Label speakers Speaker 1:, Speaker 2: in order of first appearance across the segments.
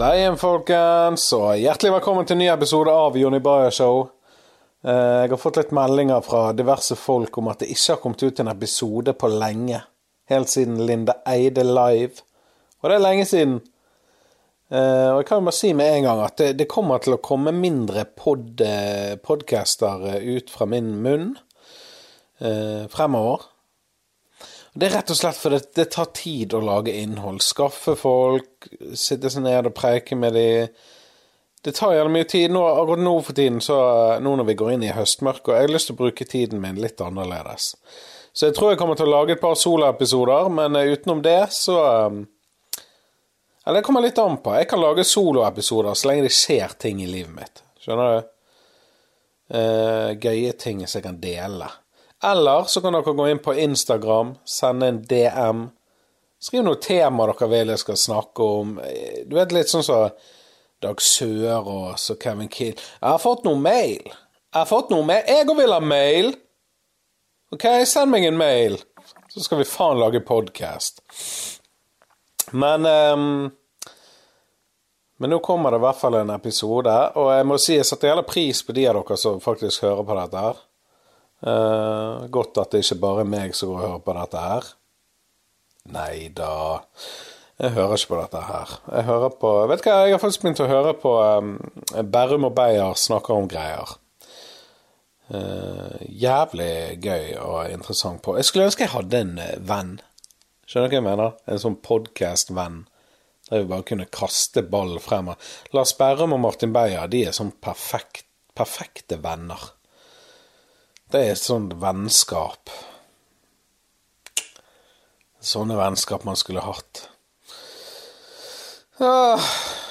Speaker 1: Halla igjen, folkens, og hjertelig velkommen til en ny episode av Jonny Bayer Show. Eh, Jeg har fått litt meldinger fra diverse folk om at det ikke har kommet ut en episode på lenge. Helt siden Linda Eide live. Og det er lenge siden. Eh, Og jeg kan jo bare si med en gang at det, kommer til å komme mindre pod, eh, podcaster ut fra min munn fremover. Det er rett og slett fordi det, det tar tid å lage innhold. Skaffe folk, sitte seg ned og preike med de. Det tar gjerne mye tid. Nå, akkurat nå for tiden, så, nå når vi går inn i høstmørket, jeg har lyst til å bruke tiden min litt annerledes. Så jeg tror jeg kommer til å lage et par soloepisoder, men eh, utenom det så eh, Eller det kommer litt an på. Jeg kan lage soloepisoder så lenge det skjer ting i livet mitt. Skjønner du? Uh, gøye ting som jeg kan dele. Eller så kan dere gå inn på Instagram, sende en DM. Skriv noe tema dere vil jeg skal snakke om. Du vet litt sånn som Dag Sørås og Kevin Kidd. Jeg har fått noe mail. Jeg har fått noe mail. Jeg òg vil ha mail! Ok, send meg en mail, så skal vi faen lage podkast. Men um, Men nå kommer det i hvert fall en episode, og jeg må si jeg setter jævla pris på de av dere som faktisk hører på dette her. Uh, godt at det ikke bare er meg som går og hører på dette her. Nei da. Jeg hører ikke på dette her. Jeg hører på Vet du hva, jeg har faktisk begynt å høre på um, Berrum og Beyer snakker om greier. Uh, jævlig gøy og interessant på. Jeg skulle ønske jeg hadde en venn. Skjønner du hva jeg mener? En sånn podkast-venn. Der vi bare kunne kaste ball frem. Lars Berrum og Martin Beyer de er sånn perfekt, perfekte venner. Det er et sånt vennskap. Sånne vennskap man skulle hatt. Ah,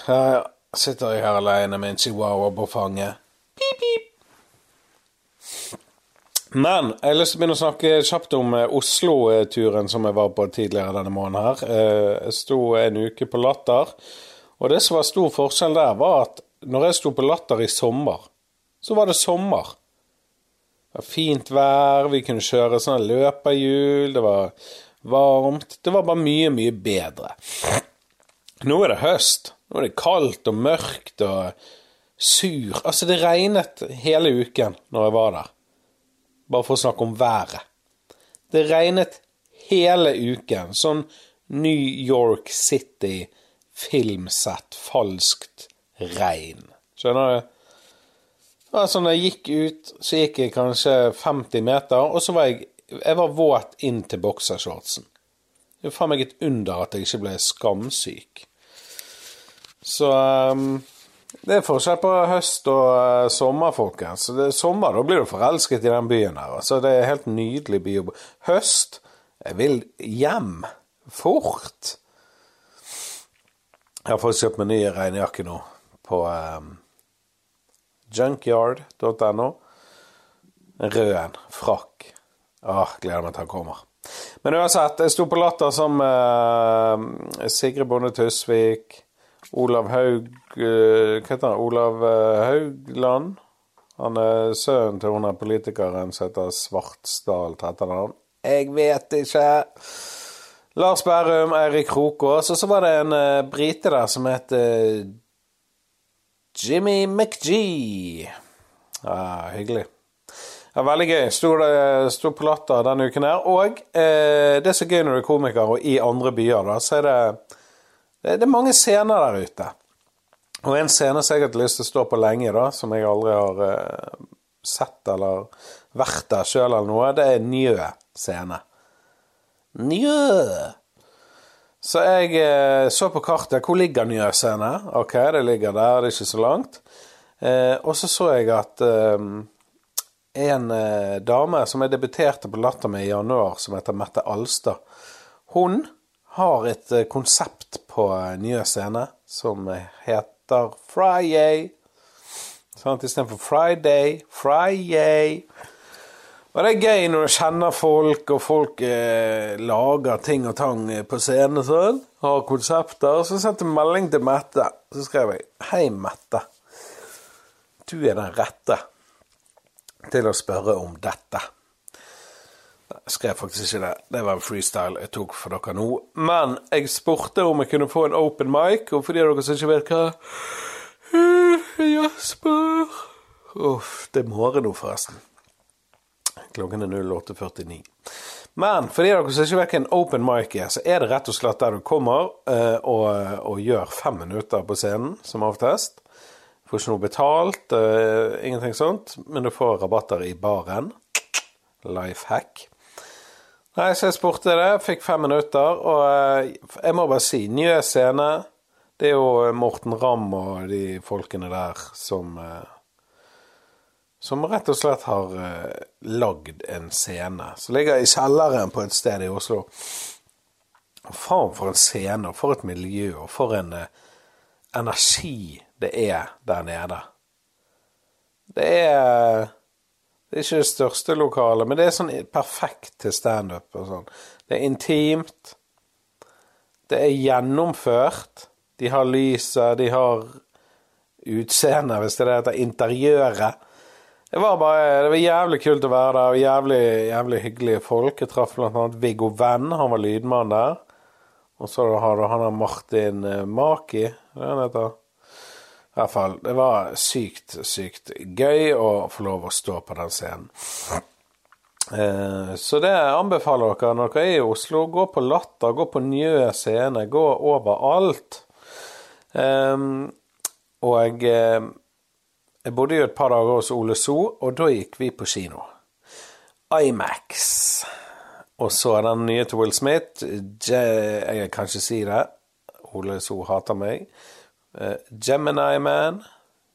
Speaker 1: ja. Sitter jeg her alene med en chihuahua på fanget. Pip, pip. Men jeg har lyst til å begynne å snakke kjapt om eh, Oslo-turen som jeg var på tidligere denne måneden her. Eh, jeg sto en uke på Latter, og det som var stor forskjell der, var at når jeg sto på Latter i sommer, så var det sommer. Var fint vær, vi kunne kjøre sånne løperhjul, det var varmt. Det var bare mye, mye bedre. Nå er det høst. Nå er det kaldt og mørkt og sur. Altså, det regnet hele uken når jeg var der. Bare for å snakke om været. Det regnet hele uken. Sånn New York City filmsett, falskt regn. Skjønner du? Altså, når jeg gikk ut, så gikk jeg kanskje 50 meter, og så var jeg Jeg var våt inn til boksershortsen. Det er faen meg et under at jeg ikke ble skamsyk. Så um, det er forskjell på høst og uh, sommer, folkens. Så det er sommer, da blir du forelsket i den byen her. Altså, det er en helt nydelig by å bo Høst Jeg vil hjem. Fort. Jeg har fått kjøpt meg ny regnjakke nå på um, junkyard.no. Rød en. Frakk. Åh, gleder meg til han kommer. Men uansett, jeg sto på Latter som uh, Sigrid Bonde Tusvik, Olav Haug uh, Hva heter han? Olav uh, Haugland. Han er sønnen til hun er politikeren som heter Svartsdal til etternavn. Jeg vet ikke. Lars Berrum, Eirik Krokås, og så var det en uh, brite der som het uh, Jimmy McGee. Ah, hyggelig. Ja, veldig gøy. Stor, stor på Latter denne uken her. Og eh, det er så gøy når du er komiker og i andre byer, da, så er det, det, det er mange scener der ute. Og en scene som jeg har lyst til å stå på lenge, da, som jeg aldri har eh, sett eller vært der sjøl eller noe, det er Njø scene. Njø! Så jeg eh, så på kartet hvor ligger nye scene. Ok, det ligger der, det er ikke så langt. Eh, og så så jeg at eh, en dame som jeg debuterte på Latter med i januar, som heter Mette Alstad, hun har et konsept på Njø scene som heter Friday. Sånn, Istedenfor Friday, Friday. Og det er gøy når du kjenner folk, og folk eh, lager ting og tang på scenen sånn. Har konsepter. Så sendte jeg melding til Mette. Så skrev jeg Hei, Mette. Du er den rette til å spørre om dette. Jeg skrev faktisk ikke det. Det var en freestyle jeg tok for dere nå. Men jeg spurte om jeg kunne få en open mic, og for de av dere som ikke vet hva Jasper Uff, det er morgen nå, forresten. Klokken er 08.49. Men for de av dere som ikke hva en open mic er, så er det rett og slett der du kommer uh, og, og, gjør fem minutter på scenen, som oftest. Får ikke noe betalt, uh, ingenting sånt, men du får rabatter i baren. Life hack. Nei, så jeg spurte det, fikk fem minutter, og uh, jeg må bare si, nye scene, det er jo Morten Ramm og de folkene der som som rett og slett har uh, lagd en scene som ligger i kjelleren på et sted i Oslo. Faen for en scene, og for et miljø, og for en uh, energi det er der nede. Det er Det er ikke det største lokalet, men det er sånn perfekt til standup og sånn. Det er intimt. Det er gjennomført. De har lyset, de har utseendet, hvis det er det heter, interiøret. Det var bare, det var jævlig kult å være der, og jævlig, jævlig hyggelige folk. Jeg traff annet Viggo Venn, han var lydmann der. Og så har du han der Martin eh, Maki, det han heter. I hvert fall, det var sykt, sykt gøy å få lov å stå på den scenen. Eh, så det anbefaler dere når dere er i Oslo. Gå på Latter, gå på Njø scene, gå overalt. Um, og jeg bodde jo et par dager hos Ole So, og da gikk vi på kino. Imax. Og så er den nye til Will Smith. Jeg kan ikke si det. Ole So hater meg. Uh, Gemini Man.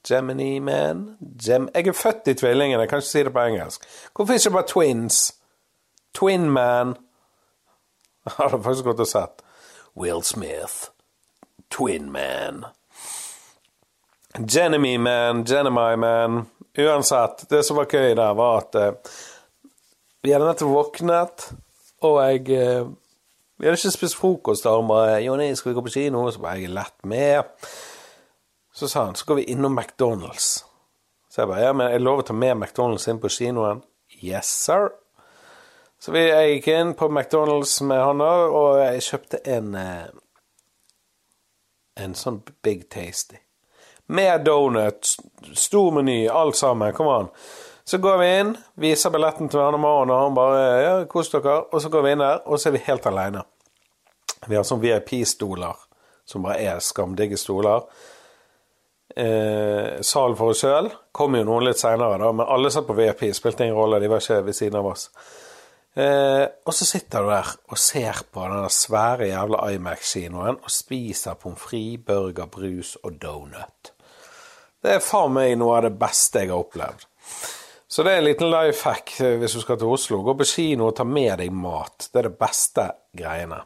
Speaker 1: Gemini Man. Gem jeg er født i tvillingen, jeg kan ikke si det på engelsk. Hvorfor ikke bare Twins? Twin Man. Har du faktisk gått og sett. Will Smith. Twin Man. Genemy Man, Genemy Man Uansett, det som var gøy der, var at eh, vi hadde nettopp våknet, og jeg eh, Vi hadde ikke spist frokost, og han bare 'Jonny, skal vi gå på kino?' Så var jeg lett med. Så sa han 'så går vi innom McDonald's'. Så jeg bare 'ja, men jeg lover å ta med McDonald's inn på kinoen'. 'Yes, sir'. Så vi, jeg gikk inn på McDonald's med han og jeg kjøpte en eh, En sånn Big Tasty med donut, stor meny, alt sammen. Kom an. Så går vi inn, viser billetten til Arne Maren, og han bare ja, kos dere. Og så går vi inn der, og så er vi helt aleine. Vi har sånn VIP-stoler, som bare er skamdigge stoler. Eh, sal for oss sjøl kom jo noen litt seinere, da, men alle satt på VIP. Spilte ingen rolle, de var ikke ved siden av oss. Eh, og så sitter du der og ser på den svære jævla Imax-kinoen og spiser pommes frites, burger, brus og donut. Det er faen meg noe av det beste jeg har opplevd. Så det er en liten life hack eh, hvis du skal til Oslo. Gå på kino og ta med deg mat. Det er det beste greiene.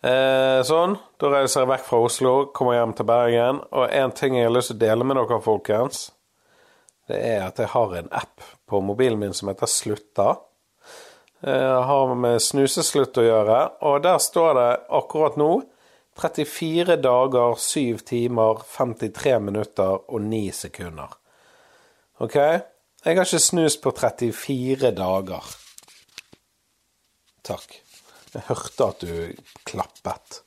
Speaker 1: Eh, sånn. Da reiser jeg vekk fra Oslo, kommer hjem til Bergen. Og en ting jeg har lyst til å dele med dere, folkens, det er at jeg har en app på mobilen min som heter Slutta. Jeg eh, har med snuseslutt å gjøre, og der står det akkurat nå 34 dager, 7 timer, 53 minutter og 9 sekunder. OK? Jeg har ikke snust på 34 dager. Takk. Jeg hørte at du klappet.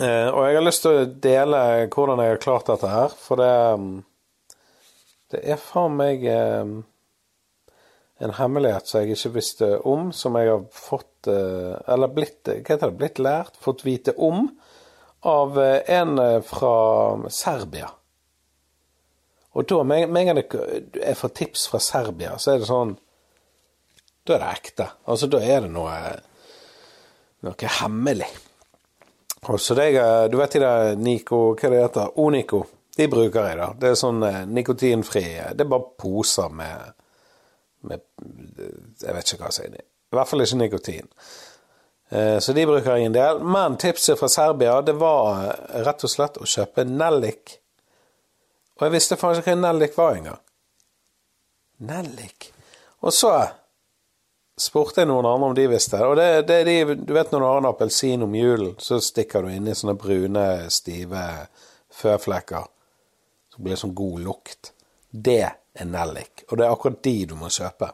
Speaker 1: Eh, og jeg har lyst til å dele hvordan jeg har klart dette her, for det mm, Det er faen meg eh, en hemmelighet som jeg ikke visste om, som jeg har fått eh, Eller blitt, hva heter det, blitt lært, fått vite om, av eh, en eh, fra Serbia. Og da, med en gang jeg får tips fra Serbia, så er det sånn Da er det ekte. Altså, da er det noe noe hemmelig. Og så det jeg, Du vet de der Nico Hva det heter Onico? De bruker jeg, da. Det er sånn nikotinfri Det er bare poser med med Jeg vet ikke hva som er inni. I hvert fall ikke nikotin. Eh, så de bruker jeg en del. Men tipset fra Serbia det var eh, rett og slett å kjøpe nellik. Og jeg visste faktisk ikke hva nellik var engang. Nellik. Og så spurte jeg noen andre om de visste Og det, det de, du vet når du har en appelsin om julen, så stikker du inn i sånne brune, stive føflekker. Så blir det sånn god lukt. Det er nellik, og det er akkurat de du må kjøpe.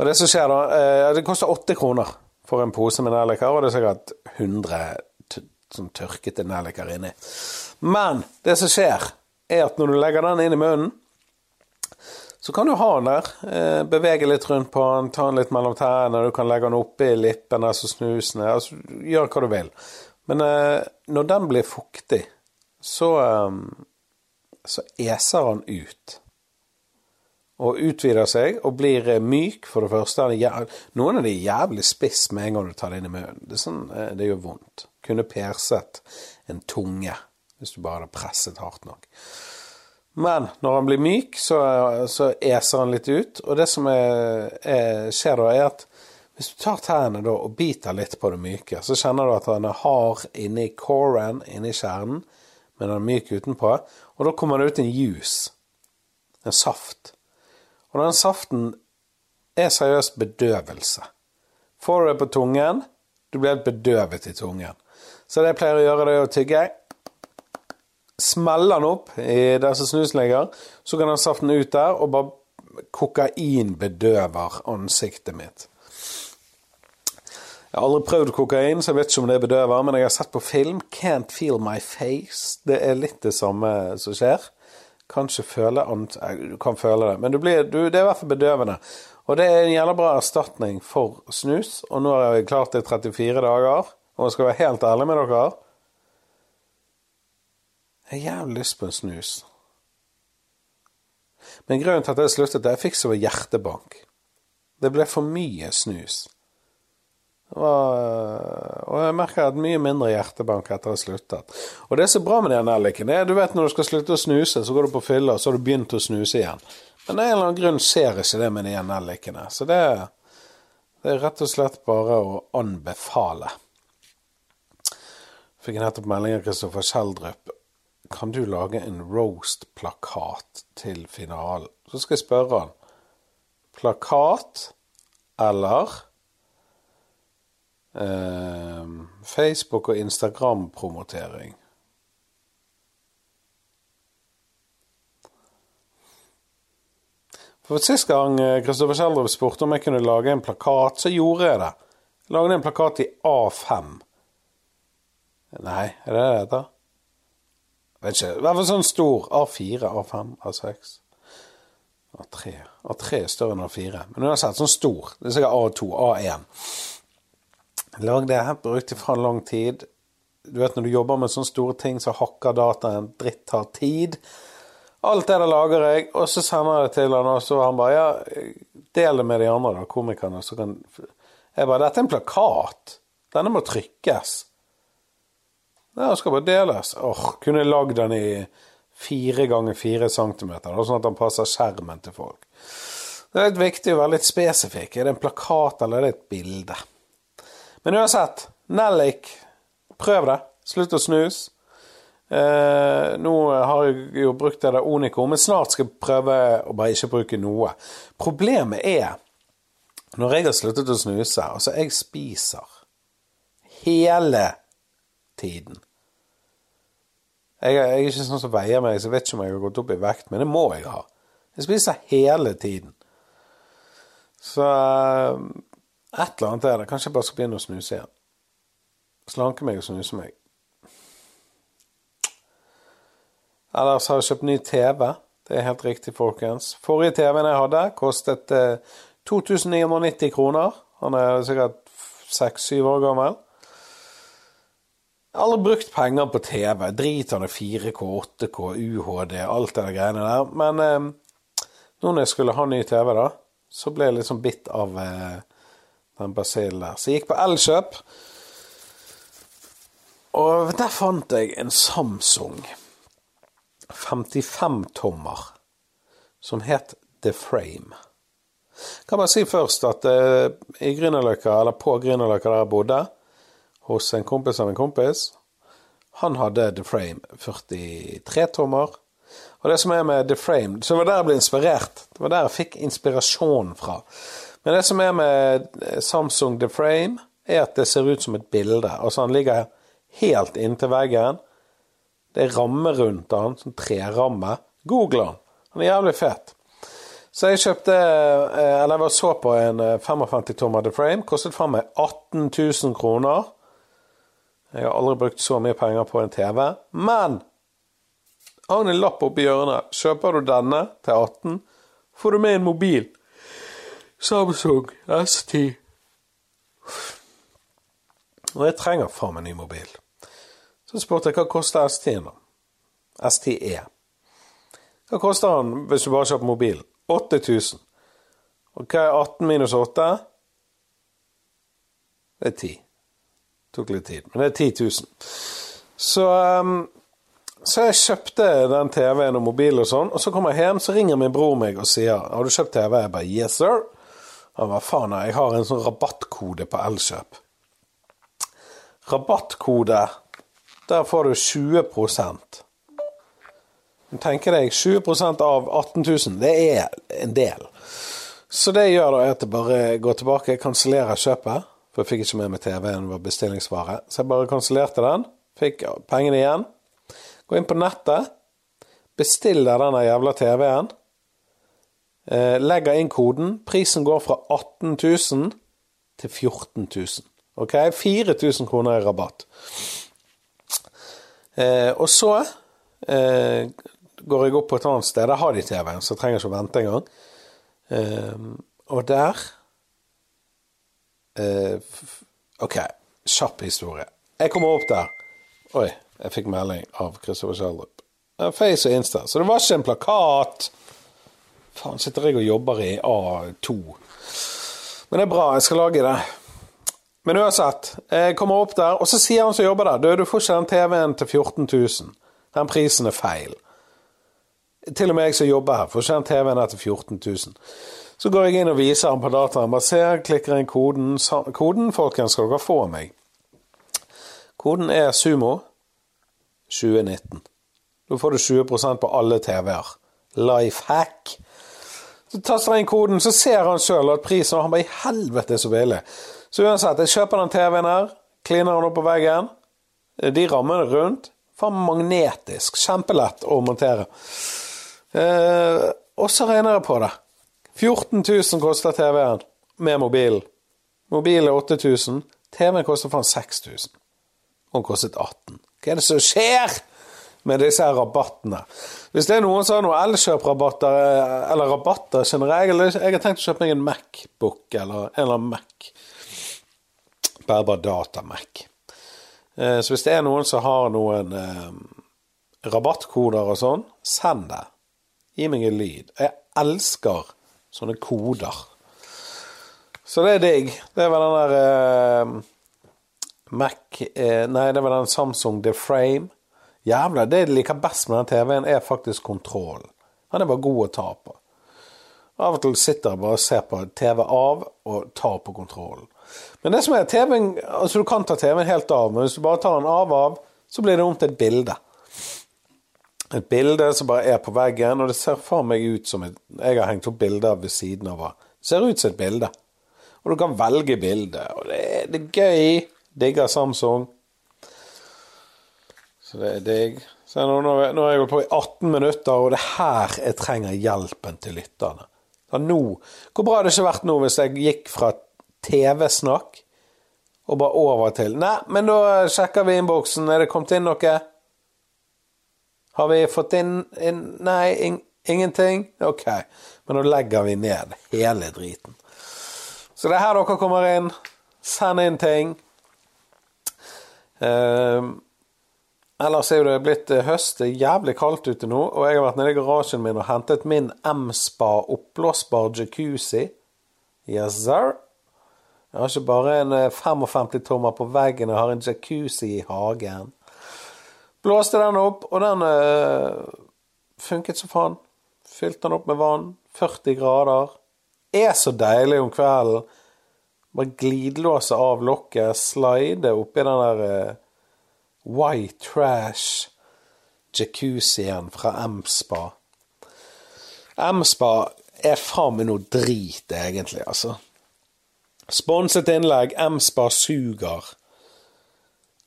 Speaker 1: Og det som skjer da, eh, det koster åtte kroner for en pose med nelliker, og det er sikkert 100 sånn tørkete nelliker inni. Men det som skjer, er at når du legger den inn i munnen, så kan du ha den der. Eh, bevege litt rundt på den, ta den litt mellom tærne. Du kan legge den oppi lippene, så snusene. Altså, gjør hva du vil. Men eh, når den blir fuktig, så, så eser den ut og utvider seg og blir eh, myk, for det første. Noen av de er jævlig spiss med en gang du tar det inn i munnen. Det, sånn, eh, det gjør vondt. Kunne perset en tunge hvis du bare hadde presset hardt nok. Men når han blir myk, så, så eser han litt ut. Og det som er, er, skjer da, er at hvis du tar tærne da og biter litt på det myke, så kjenner du at han er hard inni coren, inni kjernen, men han er myk utenpå. Og da kommer det ut en juice, en saft. Og den saften er seriøst bedøvelse. Får du det på tungen, du blir helt bedøvet i tungen. Så det jeg pleier å gjøre, det er å tygge. Smeller den opp i der som snusen ligger, så kan den saften ut der, og bare kokain bedøver ansiktet mitt. Jeg har aldri prøvd kokain, så jeg vet ikke om det bedøver, men jeg har sett på film 'Can't Feel My Face'. Det er litt det samme som skjer kanskje føle Du kan føle det, men du blir, du, det er i hvert fall bedøvende. Og det er en jævla bra erstatning for snus. Og nå har jeg klart det i 34 dager. Og jeg skal være helt ærlig med dere Jeg har jævlig lyst på en snus. Men grunnen til at jeg sluttet, at jeg fikk så hjertebank. Det ble for mye snus. Og, jeg merker at mye mindre hjertebank etter å ha sluttet. Og det er bra med de nelliken. du vet når du skal slutte å snuse, så går du på fylla, så har du begynt å snuse igjen. Men av en eller annen grunn skjer ikke det med de nellikene. Så det, det, er rett og slett bare å anbefale. Fikk nettopp melding av Kristoffer Kjeldrup. Kan du lage en roast-plakat til finalen? Så skal jeg spørre han. Plakat eller eh, Facebook- og Instagram-promotering. For Sist gang Kristoffer eh, Kjeldrup spurte om jeg kunne lage en plakat, så gjorde jeg det. Jeg lagde en plakat i A5. Nei, er det det heter? Vet ikke. I hvert fall sånn stor. A4, A5, A6. A3. A3 er større enn A4. Men uansett, sånn stor. Det er sikkert A2, A1. Lag det brukte for lang tid. Du vet når du jobber med sånne store ting, så hakker dataen. Dritt tar tid. Alt det der lager jeg, og så sender jeg det til han, og så han bare ja, del det med de andre, da, komikerne. Så kan Jeg bare Dette er en plakat. Denne må trykkes. Den skal bare deles. Åh, kunne jeg lagd den i fire ganger fire centimeter, sånn at den passer skjermen til folk. Det er litt viktig å være litt spesifikk. Er det en plakat, eller er det et bilde? Men uansett, nellik, prøv det. Slutt å snus. Eh, nå har jeg jo brukt det der Onico, men snart skal jeg prøve å bare ikke bruke noe. Problemet er, når jeg har sluttet å snuse, altså jeg spiser hele tiden. Jeg, jeg er ikke sånn som veier meg, så jeg vet ikke om jeg har gått opp i vekt, men det må jeg ha. Jeg spiser hele tiden. Så et eller annet er det. Kanskje jeg bare skal begynne å snuse igjen. Slanke meg og snuse meg. Ellers har jeg kjøpt ny TV. Det er helt riktig, folkens. Forrige TV-en jeg hadde, kostet eh, 2990 kroner. Han er sikkert seks-syv år gammel. Jeg har aldri brukt penger på TV. Drit han i 4K, 8K, UHD, alt det der greiene der. Men eh, nå når jeg skulle ha ny TV, da, så ble jeg liksom bitt av eh, den basillen der. Så jeg gikk på Elkjøp, og der fant jeg en Samsung 55-tommer som het The Frame. Kan bare si først at uh, i Grünerløkka, eller på Grünerløkka der jeg bodde, hos en kompis av en kompis, han hadde The Frame 43-tommer. Og det som er med The Frame Så var der jeg ble inspirert. Det var der jeg fikk inspirasjon fra. Men det som er med Samsung The Frame, er at det ser ut som et bilde. Altså han ligger helt inntil veggen. Det er ramme rundt han, sånn treramme. Google han. Han er jævlig fet. Så jeg kjøpte eh, Eller jeg så på en 55 tommer The Frame. Kostet faen meg 18 000 kroner. Jeg har aldri brukt så mye penger på en TV. Men har en lapp oppi hjørnet. Kjøper du denne til 18, får du med en mobil. Samsung S10. Og jeg trenger faen meg ny mobil. Så spurte jeg hva koster S10-en, da? S10E. Hva koster den hvis du bare kjøper mobil? 8000. Og hva er 18 minus 8? Det er 10. Tok litt tid, men det er 10 000. Så, um, så jeg kjøpte den TV-en og mobil og sånn, og så kommer jeg hjem, så ringer min bror meg og sier 'Har du kjøpt TV?' Jeg bare 'Yes, sir'. Han hva 'Faen, jeg har en sånn rabattkode på Elkjøp'. Rabattkode, der får du 20% Tenker deg 20% av 18 000, det er en del. Så det gjør da, at jeg bare går tilbake, kansellerer kjøpet. For jeg fikk ikke med meg TV-en var bestillingsvare. Så jeg bare kansellerte den. Fikk pengene igjen. Går inn på nettet. Bestiller denne jævla TV-en. Eh, legger inn koden. Prisen går fra 18 000 til 14 000. Ok? 4000 kroner i rabatt. Eh, og så eh, går jeg opp på et annet sted. Der har de TV-en, så jeg trenger ikke å vente engang. Eh, og der uh, OK, kjapp historie. Jeg kommer opp der. Oi, jeg fikk melding av Kristoffer Schjelderup. Face og Insta. Så det var ikke en plakat. Faen, sitter jeg og jobber i A2. Men det er bra, jeg skal lage det. Men uansett, jeg kommer opp der, og så sier han som jobber der, du, du får ikke den TV-en til 14 000. Den prisen er feil. Til og med jeg som jobber her, får ikke TV-en her til 14 000. Så går jeg inn og viser han på dataen. Bare ser, klikker inn koden. Koden, folkens, skal dere få av meg. Koden er Sumo 2019. Da får du 20% på alle TV-er. Life hack. Så taster han inn koden, så ser han sjøl at prisen Og han bare i helvete så billig. Så uansett, jeg kjøper den TV-en her, kliner den opp på veggen. De rammene rundt. Faen magnetisk. Kjempelett å montere. Eh, og så regner jeg på det. 14 000 koster TV-en med mobilen. Mobilen er 8000. TV-en koster faen 6000. Og den kostet 18 Hva er det som skjer med disse her rabattene? Hvis det er noen som har noen Elkjøp-rabatter, eh, eller rabatter generelt Jeg har tenkt å kjøpe meg en Macbook eller en eller annen Mac. Bare data-Mac. Eh, så hvis det er noen som har noen eh, rabattkoder og sånn, send det. Gi meg en lyd. Jeg elsker sånne koder. Så det er digg. Det er vel den der eh, Mac eh, Nei, det var den Samsung The Frame. Jævla, Det jeg liker best med den TV-en, er faktisk kontrollen. Han er bare god å ta på. Av og til sitter jeg bare og ser på TV av og tar på kontrollen. Men det som er TV-en Altså, du kan ta TV-en helt av, men hvis du bare tar den av av, så blir det om til et bilde et bilde som bare er på veggen, og det ser for meg ut som et Jeg har hengt opp bilder ved siden av det. Ser ut som et bilde. Og du kan velge bilde, og det det er gøy. Digger Samsung. Så det er digg. Se, nå, nå, har jeg på i 18 minutter, og det er her jeg trenger hjelpen til lytterne. Så nå, Hvor bra hadde det ikke vært nå hvis jeg gikk fra TV-snakk og bare over til Nei, men da sjekker vi innboksen. Er det kommet inn noe? Har vi fått inn, inn Nei, in, ingenting? Ok. Men nå legger vi ned hele driten. Så det er her dere kommer inn. Send inn ting. Uh, ellers er det blitt eh, høst. Det er jævlig kaldt ute nå. Og jeg har vært nede i garasjen min og hentet min M-spa oppblåsbar jacuzzi. Yes, sir. Jeg har ikke bare en 55 eh, på veggen, jeg har en jacuzzi i hagen. Blåste den opp, og den øh, funket som faen. Fylte den opp med vann. 40 grader. Er så deilig om kvelden. Bare glidelåse av lokket, slide oppi den der uh, white trash jacuzzien fra M-spa. M-spa er faen meg noe drit, egentlig, altså. Sponset innlegg. M-spa suger.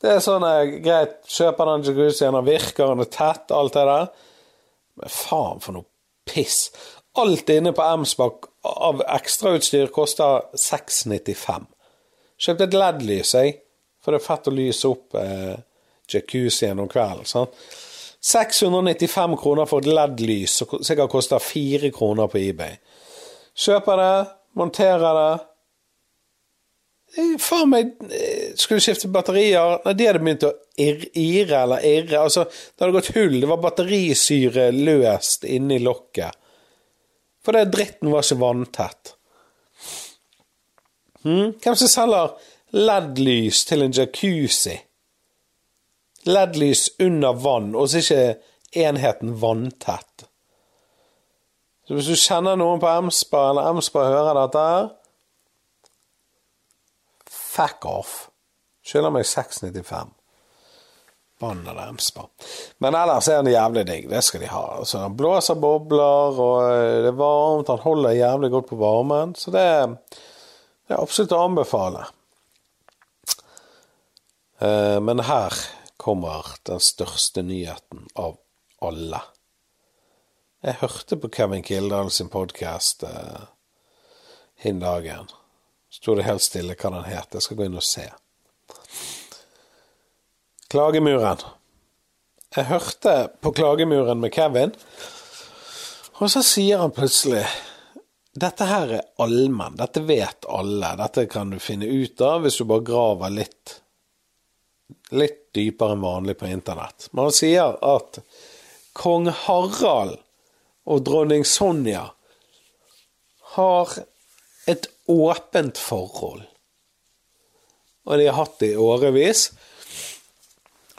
Speaker 1: Det er sånn jeg, greit, kjøper den jacuzzien, den virker, den er tett, alt det der. Men faen for noe piss. Alt inne på Emsbakk av ekstrautstyr koster 695. Kjøpte et LED-lys, jeg, for det er fett å lyse opp eh, jacuzzien om kvelden. sant? 695 kroner for et LED-lys som sikkert koster 4 kroner på eBay. Kjøper det, monterer det. Faen meg eh, Skulle skifte batterier Nei, de hadde begynt å ire eller irre. Altså, det hadde gått hull. Det var batterisyre løst inni lokket. For det dritten var ikke vanntett. Hmm? Hvem som selger LED-lys til en jacuzzi? LED-lys under vann, og så er ikke enheten vanntett. Så hvis du kjenner noen på Emspa, eller Emspa hører dette her Fuck off. Skylder meg 695. Vann eller Emspa. Men ellers er den jævlig digg. Det skal de ha. Altså, han blåser bobler, og eh, det er varmt. Han holder jævlig godt på varmen. Så det, det er absolutt å anbefale. Eh, men her kommer den største nyheten av alle. Jeg hørte på Kevin Kildahl sin podkast eh, hin dagen. Sto det helt stille hva den het. Jeg skal gå inn og se. Klagemuren. Jeg hørte på Klagemuren med Kevin, og så sier han plutselig dette her er allmenn, dette vet alle, dette kan du finne ut av hvis du bare graver litt litt dypere enn vanlig på internett. Men han sier at kong Harald og dronning Sonja har et åpent forhold. Og de har hatt det i årevis.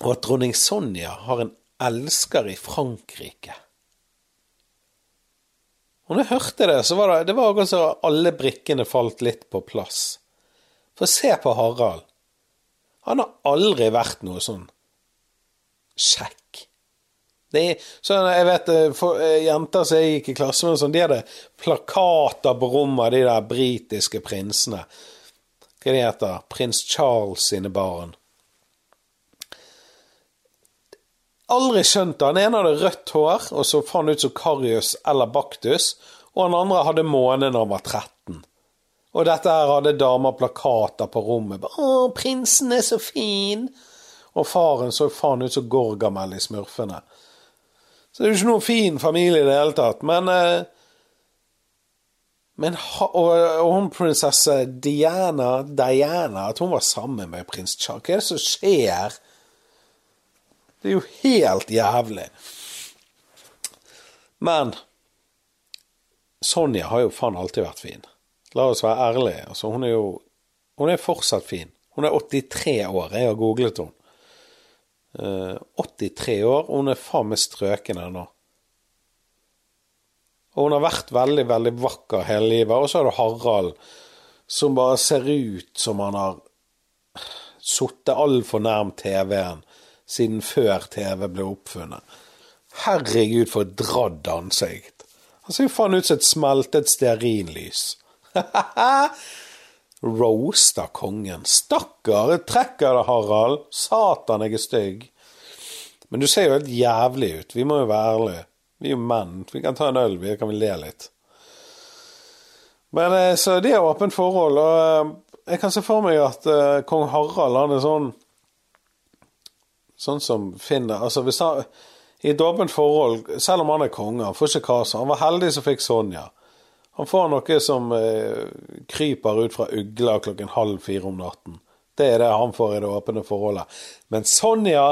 Speaker 1: Og at dronning Sonja har en elsker i Frankrike. Og når jeg hørte det, så var det, det var akkurat som alle brikkene falt litt på plass. For se på Harald. Han har aldri vært noe sånn kjekk. Er, sånn, jeg vet, eh, for, eh, Jenter som jeg gikk i klasse med, sånn, de hadde plakater på rommet av de der britiske prinsene. Hva de heter Prins Charles sine barn. Aldri skjønt det. Han ene hadde rødt hår og så faen ut som Karius eller Baktus, og han andre hadde måne når han var 13. Og dette her hadde damer plakater på rommet. 'Å, prinsen er så fin!' Og faren så faen ut som Gorgamel i Smurfene. Så det er jo ikke noen fin familie i det hele tatt. Men eh, men, og, og hun prinsesse Diana, Diana At hun var sammen med prins Charles. Hva er det som skjer? Det er jo helt jævlig. Men Sonja har jo faen alltid vært fin. La oss være ærlige. Altså, hun er jo Hun er fortsatt fin. Hun er 83 år. Jeg har googlet henne. Uh, 83 år, og hun er faen meg strøken ennå. Og hun har vært veldig, veldig vakker hele livet. Og så er det Harald, som bare ser ut som han har sittet altfor nærm TV-en siden før TV ble oppfunnet. Herregud, for et dradd ansikt. Han ser jo faen ut som et smeltet stearinlys. Roaster kongen. Stakkar, trekker det, Harald. Satan, jeg er stygg. Men du ser jo helt jævlig ut. Vi må jo være ærlige. Vi er jo menn. Vi kan ta en øl, vi kan vi le litt. Men eh, så det er åpent forhold, og eh, jeg kan se for meg at uh, kong Harald han er sånn Sånn som finner Altså, hvis han i et åpent forhold, selv om han er konge, han får ikke kase. Han var heldig som fikk Sonja. Han får noe som eh, kryper ut fra ugla klokken halv fire om natten. Det er det han får i det åpne forholdet. Men Sonja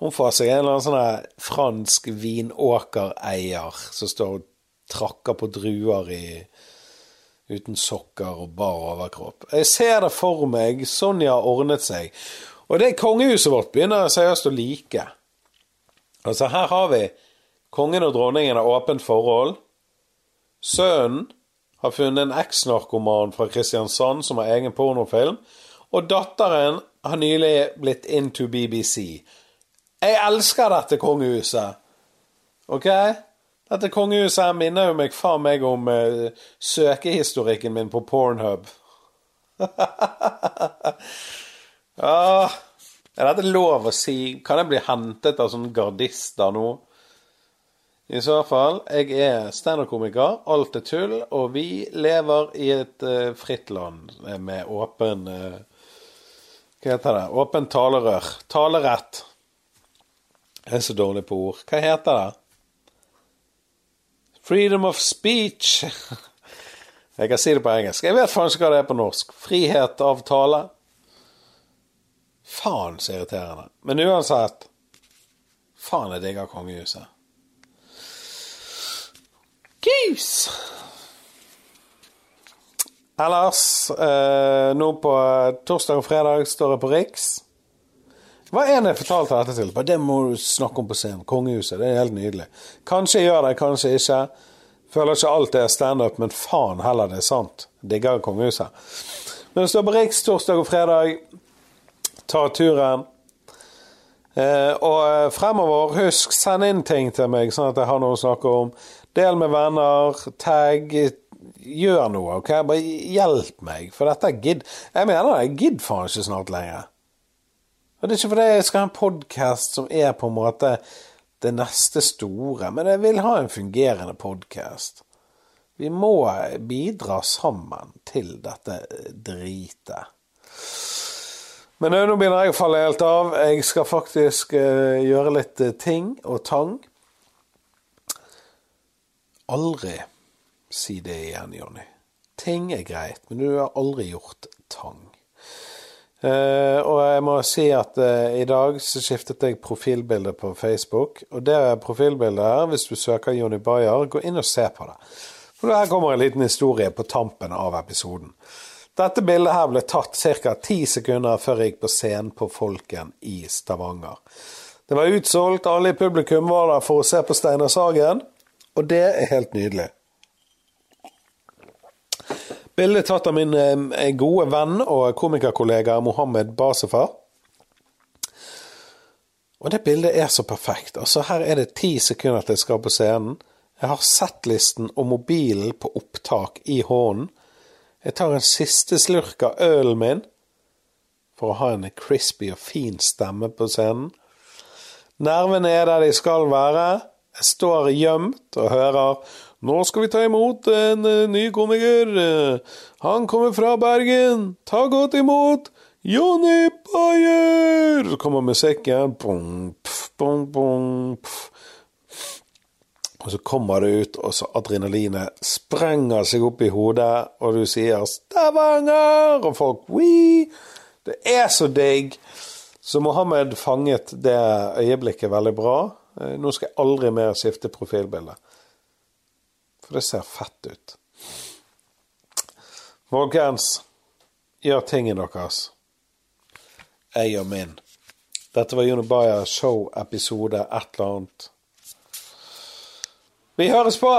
Speaker 1: hun får seg en eller annen sånn fransk vinåkereier som står og trakker på druer i, uten sokker og bar overkropp. Jeg ser det for meg. Sonja har ordnet seg. Og det kongehuset vårt begynner seriøst å like. Altså, her har vi kongen og dronningen har åpent forhold. Sønnen har funnet en eksnarkoman fra Kristiansand som har egen pornofilm, og datteren har nylig blitt into BBC. Jeg elsker dette kongehuset. OK? Dette kongehuset her minner jo meg faen meg om uh, søkehistorikken min på Pornhub. ah, er dette lov å si? Kan jeg bli hentet av sånne gardister nå? I så fall, jeg er standup-komiker. Alt er tull. Og vi lever i et uh, fritt land med åpen uh, Hva heter det? Åpen talerør. Talerett. Jeg er så dårlig på ord. Hva heter det? Freedom of speech. Jeg kan si det på engelsk. Jeg vet faen ikke hva det er på norsk. Frihet av tale. Faen så irriterende. Men uansett Faen, jeg digger kongehuset. Goose! Ellers, eh, nå på torsdag og fredag står jeg på Riks. Hva er det jeg fortalte dette til? Det må du snakke om på scenen. Kongehuset. Det er helt nydelig. Kanskje jeg gjør det, kanskje ikke. Føler ikke alt det er standup, men faen heller det er sant. Digger kongehuset. Men det står på Riks torsdag og fredag. Ta turen. Eh, og fremover, husk, send inn ting til meg, sånn at jeg har noe å snakke om. Del med venner. Tagg. Gjør noe, OK? Bare hjelp meg, for dette er gidd Jeg mener, det, jeg gidder faen ikke snart lenger. Og Det er ikke fordi jeg skal ha en podkast som er på en måte det neste store, men jeg vil ha en fungerende podkast. Vi må bidra sammen til dette dritet. Men nå begynner jeg å falle helt av. Jeg skal faktisk gjøre litt ting og tang. Aldri si det igjen, Jonny. Ting er greit, men du har aldri gjort tang. Uh, og jeg må si at uh, i dag så skiftet jeg profilbilde på Facebook. Og det profilbildet her, hvis du søker Jonny Bayer, gå inn og se på det. For her kommer en liten historie på tampen av episoden. Dette bildet her ble tatt ca. ti sekunder før jeg gikk på scenen på Folken i Stavanger. Det var utsolgt, alle i publikum var der for å se på Steinar Sagen, og det er helt nydelig. Bildet tatt av min eh, gode venn og komikerkollega Mohammed Basefar. Og det bildet er så perfekt. Altså, her er det ti sekunder til jeg skal på scenen. Jeg har settlisten og mobilen på opptak i hånden. Jeg tar en siste slurk av ølen min for å ha en crispy og fin stemme på scenen. Nervene er der de skal være. Står gjemt og hører nå skal vi ta imot en uh, ny komiker. Han kommer fra Bergen. Ta godt imot Jonny Bayer! Så kommer musikken. Bong, pff, bong, bong, pff. Og så kommer det ut, og så adrenalinet sprenger seg opp i hodet, og du sier 'Stavanger!' og folk Wii! Det er så digg. Så Mohammed fanget det øyeblikket veldig bra. Eh, nå skal jeg aldri mer skifte profilbilde. For det ser fett ut. Folkens, gjør tingen deres. Jeg gjør min. Dette var Juno Bayer show-episode et eller annet. Vi høres på!